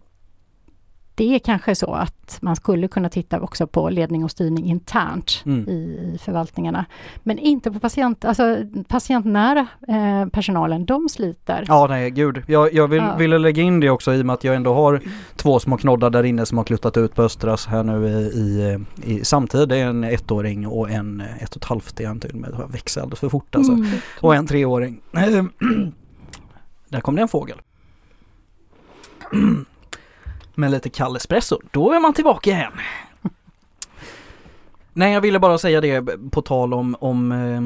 det är kanske så att man skulle kunna titta också på ledning och styrning internt mm. i, förvaltningarna. Men inte på patient, alltså patientnära eh, personalen, de sliter. Ja, nej gud. Jag, jag vill, ja. ville lägga in det också i och med att jag ändå har två små knoddar där inne som har kluttat ut på Östras här nu i, i, i samtid. Det är en ettåring och en ett och ett halvt han till med. Det växer alldeles för fort alltså. Mm. Och en treåring. där kom det en fågel med lite kall espresso, då är man tillbaka igen. Nej, jag ville bara säga det på tal om, om, eh,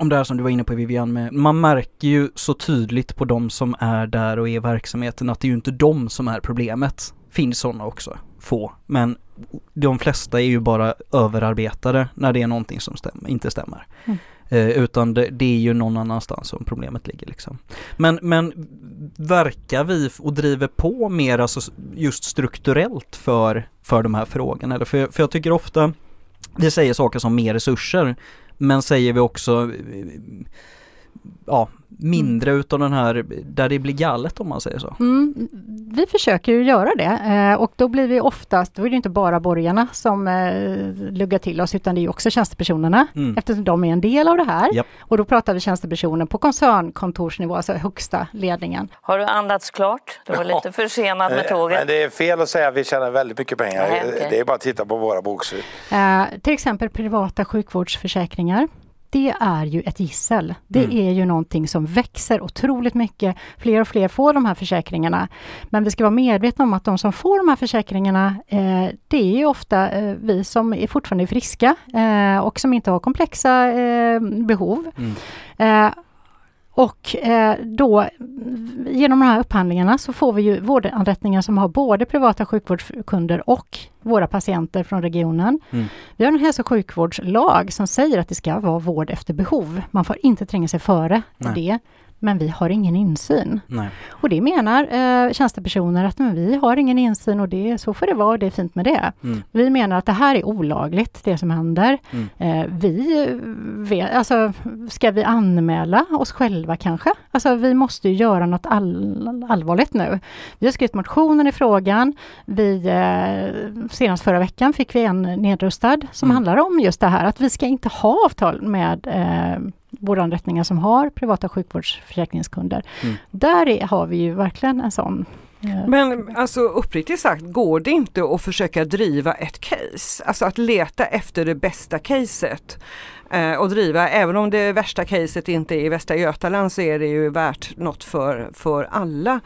om det här som du var inne på Vivian, med, man märker ju så tydligt på de som är där och är i verksamheten att det är ju inte de som är problemet. Finns sådana också, få, men de flesta är ju bara överarbetade när det är någonting som stämmer, inte stämmer. Mm. Eh, utan det, det, är ju någon annanstans som problemet ligger liksom. Men, men verkar vi och driver på mer alltså just strukturellt för, för de här frågorna? Eller för, för jag tycker ofta vi säger saker som mer resurser men säger vi också eh, ja, mindre mm. utav den här, där det blir galet om man säger så. Mm, vi försöker ju göra det eh, och då blir vi oftast, då är det inte bara borgarna som eh, luggar till oss utan det är också tjänstepersonerna mm. eftersom de är en del av det här. Yep. Och då pratar vi tjänstepersoner på koncernkontorsnivå, alltså högsta ledningen. Har du andats klart? Du var lite försenad med tåget. Men det är fel att säga att vi tjänar väldigt mycket pengar. Nej, okay. Det är bara att titta på våra bokslut. Eh, till exempel privata sjukvårdsförsäkringar det är ju ett gissel. Det mm. är ju någonting som växer otroligt mycket. Fler och fler får de här försäkringarna. Men vi ska vara medvetna om att de som får de här försäkringarna, eh, det är ju ofta eh, vi som är fortfarande friska eh, och som inte har komplexa eh, behov. Mm. Och eh, då genom de här upphandlingarna så får vi ju vårdanrättningar som har både privata sjukvårdskunder och våra patienter från regionen. Mm. Vi har en hälso och sjukvårdslag som säger att det ska vara vård efter behov. Man får inte tränga sig före Nej. det men vi har ingen insyn. Nej. Och det menar eh, tjänstepersoner att men vi har ingen insyn och det, så får det vara, det är fint med det. Mm. Vi menar att det här är olagligt, det som händer. Mm. Eh, vi vet, alltså, ska vi anmäla oss själva kanske? Alltså vi måste göra något all, allvarligt nu. Vi har skrivit motionen i frågan. Vi, eh, senast förra veckan fick vi en nedrustad som mm. handlar om just det här att vi ska inte ha avtal med eh, vårdanrättningar som har privata sjukvårdsförsäkringskunder. Mm. Där är, har vi ju verkligen en sån eh, men alltså uppriktigt sagt, går det inte att försöka driva ett case? Alltså att leta efter det bästa caset eh, och driva, även om det värsta caset inte är i Västra Götaland så är det ju värt något för, för alla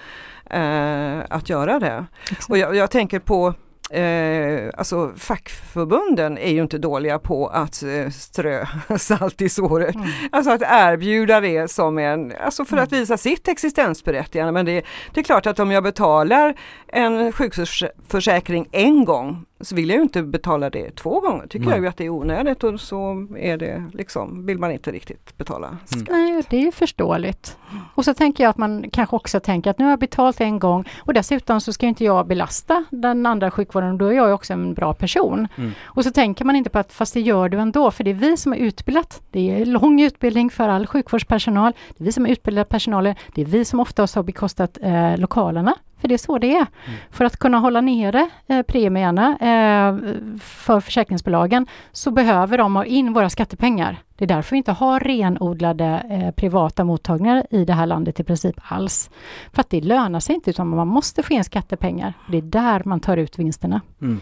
eh, att göra det. Exakt. Och jag, jag tänker på Eh, alltså fackförbunden är ju inte dåliga på att eh, strö salt i såret. Mm. Alltså att erbjuda det som en, alltså för att mm. visa sitt existensberättigande. Men det, det är klart att om jag betalar en sjukförsäkring en gång så vill jag ju inte betala det två gånger. Tycker Nej. jag ju att det är onödigt och så är det liksom, vill man inte riktigt betala skatt. Nej, det är ju förståeligt. Och så tänker jag att man kanske också tänker att nu har jag betalt en gång och dessutom så ska inte jag belasta den andra sjukvården och då är jag också en bra person. Mm. Och så tänker man inte på att fast det gör du ändå för det är vi som har utbildat. Det är lång utbildning för all sjukvårdspersonal. Det är vi som har utbildat personalen. Det är vi som oftast har bekostat eh, lokalerna för det är så det är. Mm. För att kunna hålla nere eh, premierna eh, för försäkringsbolagen så behöver de ha in våra skattepengar. Det är därför vi inte har renodlade eh, privata mottagningar i det här landet i princip alls. För att det lönar sig inte utan man måste få in skattepengar. Det är där man tar ut vinsterna. Mm.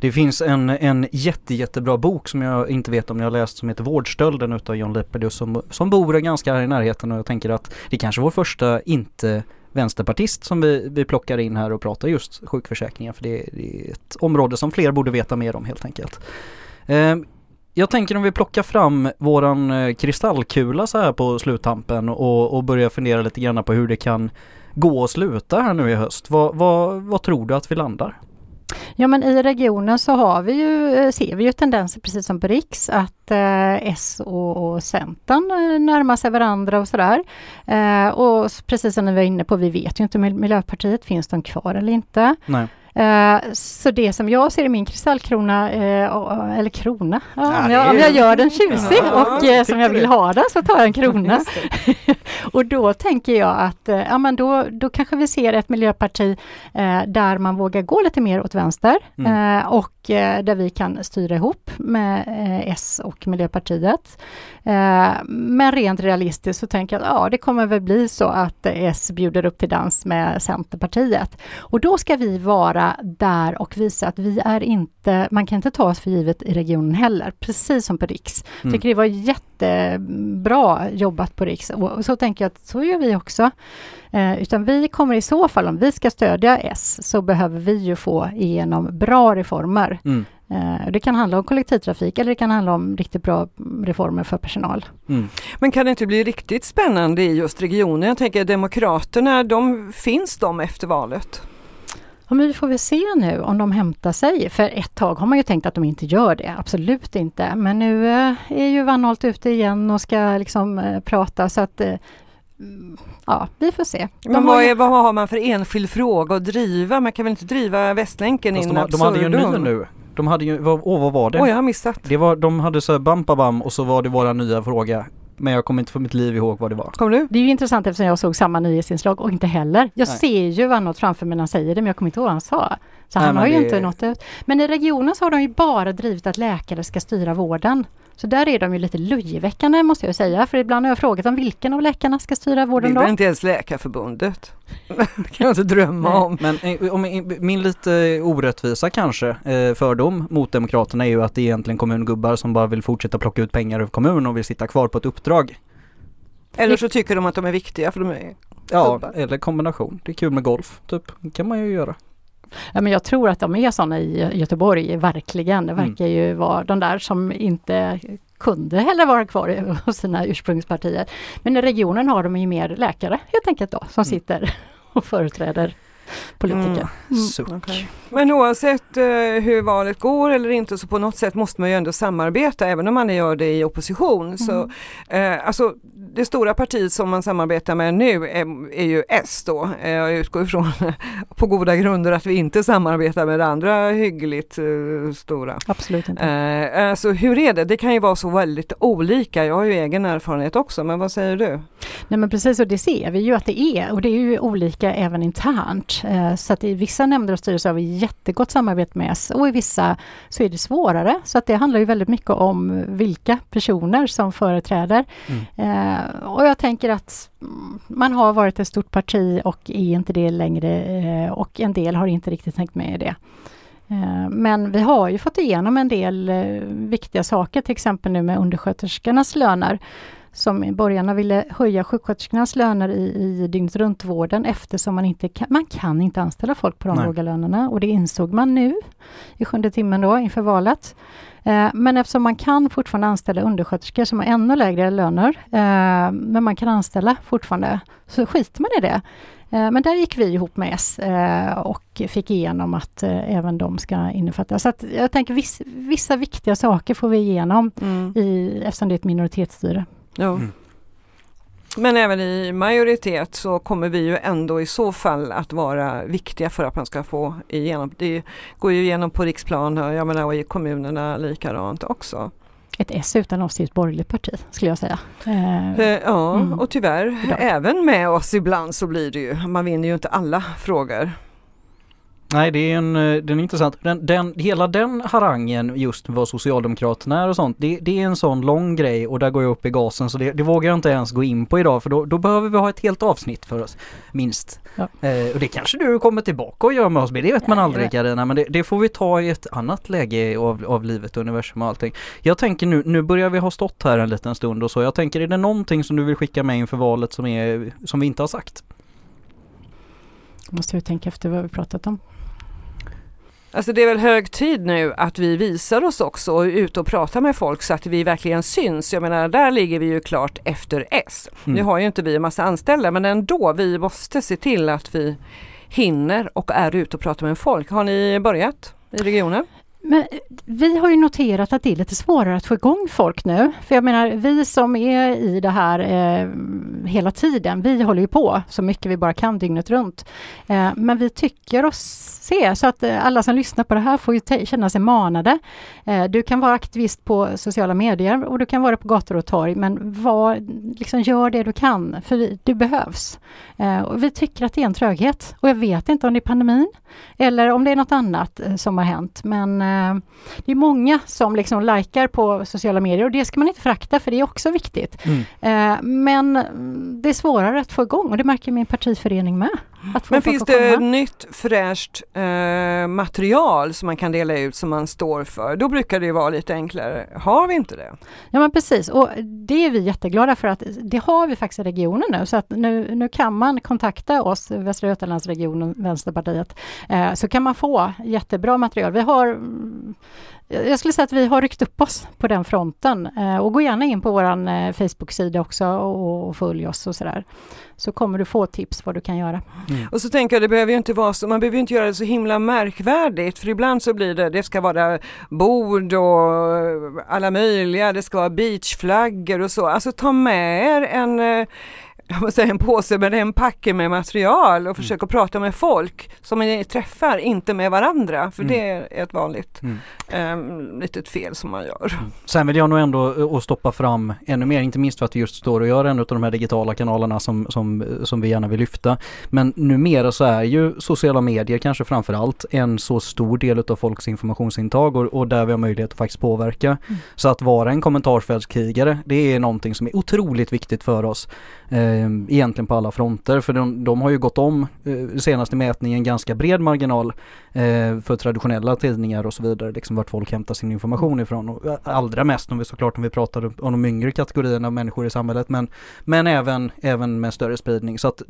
Det finns en, en jätte, jättebra bok som jag inte vet om ni har läst som heter Vårdstölden utav John Lepperdius som, som bor ganska i närheten och jag tänker att det kanske är vår första inte vänsterpartist som vi, vi plockar in här och pratar just sjukförsäkringen för det, det är ett område som fler borde veta mer om helt enkelt. Eh, jag tänker om vi plockar fram våran eh, kristallkula så här på sluttampen och, och börjar fundera lite grann på hur det kan gå och sluta här nu i höst. Vad, vad, vad tror du att vi landar? Ja men i regionen så har vi ju, eh, ser vi ju tendenser precis som på Riks att eh, S och, och Centern eh, närmar sig varandra och sådär. Eh, och precis som ni var inne på, vi vet ju inte med Miljöpartiet, finns de kvar eller inte? Nej. Eh, så det som jag ser i min kristallkrona, eh, eller krona, ja, om, jag, om jag gör den tjusig och eh, som jag vill ha den så tar jag en krona. och då tänker jag att ja, men då, då kanske vi ser ett miljöparti där man vågar gå lite mer åt vänster mm. och där vi kan styra ihop med S och Miljöpartiet. men rent realistiskt så tänker jag att ja, det kommer väl bli så att S bjuder upp till dans med Centerpartiet. Och då ska vi vara där och visa att vi är inte, man kan inte ta oss för givet i regionen heller, precis som på Riks. Mm. Tycker det var jättebra jobbat på Riks och så tänker jag att så gör vi också. Eh, utan vi kommer i så fall, om vi ska stödja S, så behöver vi ju få igenom bra reformer. Mm. Eh, det kan handla om kollektivtrafik eller det kan handla om riktigt bra reformer för personal. Mm. Men kan det inte bli riktigt spännande i just regionen? Jag tänker Demokraterna, de finns de efter valet? Ja, men vi får väl se nu om de hämtar sig. För ett tag har man ju tänkt att de inte gör det, absolut inte. Men nu eh, är ju Wannholt ute igen och ska liksom eh, prata så att Ja, vi får se. Men vad, är, vad har man för enskild fråga att driva? Man kan väl inte driva Västlänken in de, de hade ju en ny nu. De hade ju, vad, åh vad var det? Oj, jag har missat. Det var, de hade så bam bam och så var det våra nya fråga. Men jag kommer inte för mitt liv ihåg vad det var. Kom du? Det är ju intressant eftersom jag såg samma nyhetsinslag och inte heller. Jag Nej. ser ju Vannåt framför mig när han säger det men jag kommer inte ihåg vad han sa. Så Nej, han har ju det... inte nått ut. Men i regionen så har de ju bara drivit att läkare ska styra vården. Så där är de ju lite löjeväckande måste jag säga, för ibland har jag frågat om vilken av läkarna ska styra vården då? Det är inte ens Läkarförbundet. det kan jag inte drömma om. Men eh, om, min lite orättvisa kanske eh, fördom mot Demokraterna är ju att det är egentligen kommungubbar som bara vill fortsätta plocka ut pengar ur kommun och vill sitta kvar på ett uppdrag. Eller så tycker de att de är viktiga för de är Ja, gubbar. eller kombination. Det är kul med golf, typ. Det kan man ju göra. Ja, men jag tror att de är sådana i Göteborg, verkligen. Det verkar mm. ju vara de där som inte kunde heller vara kvar hos sina ursprungspartier. Men i regionen har de ju mer läkare helt enkelt då, som mm. sitter och företräder politiker. Mm. Suck. Okay. Men oavsett uh, hur valet går eller inte så på något sätt måste man ju ändå samarbeta även om man gör det i opposition. Mm. Så, uh, alltså, det stora partiet som man samarbetar med nu är, är ju S då. Uh, jag utgår ifrån på goda grunder att vi inte samarbetar med det andra hyggligt stora. Absolut inte. alltså hur är det? Det kan ju vara så väldigt olika. Jag har ju egen erfarenhet också men vad säger du? Nej men precis och det ser vi ju att det är och det är ju olika även internt. Eh, så att i vissa nämnder och styrelser har vi jättegott samarbete med S och i vissa så är det svårare. Så att det handlar ju väldigt mycket om vilka personer som företräder. Mm. Eh, och jag tänker att man har varit ett stort parti och är inte det längre eh, och en del har inte riktigt tänkt med i det. Men vi har ju fått igenom en del viktiga saker, till exempel nu med undersköterskornas löner som borgarna ville höja sjuksköterskornas löner i, i dygnet runt-vården eftersom man inte kan, man kan inte anställa folk på de Nej. låga lönerna och det insåg man nu i sjunde timmen då inför valet. Eh, men eftersom man kan fortfarande anställa undersköterskor som har ännu lägre löner, eh, men man kan anställa fortfarande, så skiter man i det. Eh, men där gick vi ihop med S eh, och fick igenom att eh, även de ska innefattas. Så att jag tänker viss, vissa viktiga saker får vi igenom mm. i, eftersom det är ett minoritetsstyre. Ja. Mm. Men även i majoritet så kommer vi ju ändå i så fall att vara viktiga för att man ska få igenom. Det går ju igenom på riksplan jag menar och i kommunerna likadant också. Ett S utan oss är ett borgerligt parti skulle jag säga. Eh, ja mm. och tyvärr Idag. även med oss ibland så blir det ju, man vinner ju inte alla frågor. Nej det är en, eh, den är intressant. Den, den, hela den harangen just vad Socialdemokraterna är och sånt, det, det, är en sån lång grej och där går jag upp i gasen så det, det vågar jag inte ens gå in på idag för då, då behöver vi ha ett helt avsnitt för oss, minst. Ja. Eh, och det kanske du kommer tillbaka och gör med oss, det vet man aldrig Karina men det, det, får vi ta i ett annat läge av, av livet, universum och allting. Jag tänker nu, nu börjar vi ha stått här en liten stund och så, jag tänker är det någonting som du vill skicka med inför valet som, är, som vi inte har sagt? Måste vi tänka efter vad vi pratat om. Alltså det är väl hög tid nu att vi visar oss också och är ute och pratar med folk så att vi verkligen syns. Jag menar där ligger vi ju klart efter S. Mm. Nu har ju inte vi en massa anställda men ändå, vi måste se till att vi hinner och är ute och pratar med folk. Har ni börjat i regionen? Men eh, vi har ju noterat att det är lite svårare att få igång folk nu. För jag menar, vi som är i det här eh, hela tiden, vi håller ju på så mycket vi bara kan dygnet runt. Eh, men vi tycker oss se, så att eh, alla som lyssnar på det här får ju känna sig manade. Eh, du kan vara aktivist på sociala medier och du kan vara på gator och torg, men var, liksom gör det du kan, för vi, du behövs. Eh, och vi tycker att det är en tröghet och jag vet inte om det är pandemin eller om det är något annat eh, som har hänt, men det är många som liksom likar på sociala medier och det ska man inte frakta för det är också viktigt. Mm. Men det är svårare att få igång och det märker min partiförening med. Men finns det nytt fräscht eh, material som man kan dela ut som man står för? Då brukar det vara lite enklare. Har vi inte det? Ja men precis och det är vi jätteglada för att det har vi faktiskt i regionen nu så att nu, nu kan man kontakta oss, Västra Götalandsregionen, Vänsterpartiet, eh, så kan man få jättebra material. Vi har jag skulle säga att vi har ryckt upp oss på den fronten eh, och gå gärna in på vår eh, Facebook-sida också och, och följ oss och sådär. Så kommer du få tips vad du kan göra. Mm. Och så tänker jag, det behöver ju inte vara så, man behöver inte göra det så himla märkvärdigt för ibland så blir det, det ska vara bord och alla möjliga, det ska vara beachflaggor och så. Alltså ta med er en eh, jag måste säga en påse, men en packe med material och mm. försöka prata med folk som ni träffar, inte med varandra. För mm. det är ett vanligt mm. um, litet fel som man gör. Mm. Sen vill jag nog ändå uh, stoppa fram ännu mer, inte minst för att vi just står och gör en av de här digitala kanalerna som, som, som vi gärna vill lyfta. Men numera så är ju sociala medier kanske framför allt en så stor del av folks informationsintag och, och där vi har möjlighet att faktiskt påverka. Mm. Så att vara en kommentarsfältskrigare, det är någonting som är otroligt viktigt för oss. Eh, eh, egentligen på alla fronter för de, de har ju gått om eh, senaste mätningen ganska bred marginal eh, för traditionella tidningar och så vidare, liksom vart folk hämtar sin information ifrån och eh, allra mest om vi såklart om vi pratar om de yngre kategorierna av människor i samhället men, men även, även med större spridning så att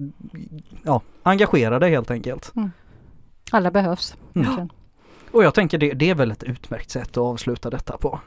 ja, engagera dig helt enkelt. Mm. Alla behövs. Mm. Och jag tänker det, det är väl ett utmärkt sätt att avsluta detta på.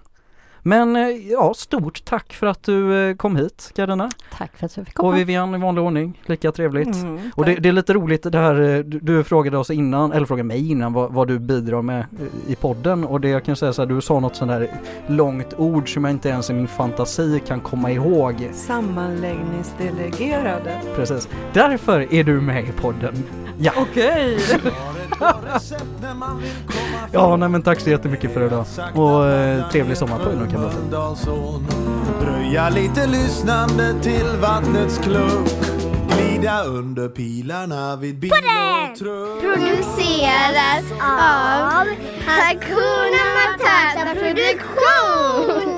Men eh, ja, stort tack för att du eh, kom hit Karina. Tack för att jag fick komma. Och Vivian i vanlig ordning, lika trevligt. Mm, och det, det, är lite roligt det här, eh, du, du, frågade oss innan, eller frågade mig innan vad, vad, du bidrar med i podden och det jag kan säga så här, du sa något sånt där långt ord som jag inte ens i min fantasi kan komma ihåg. Sammanläggningsdelegerade. Precis. Därför är du med i podden. Ja. Okej. Okay. ja, nej men tack så jättemycket för idag. Och eh, trevlig sommar på er kan Dröja lite lyssnande till vattnets klunk. Glida under pilarna vid bil och truck. Produceras av Hakuna Matata Produktion.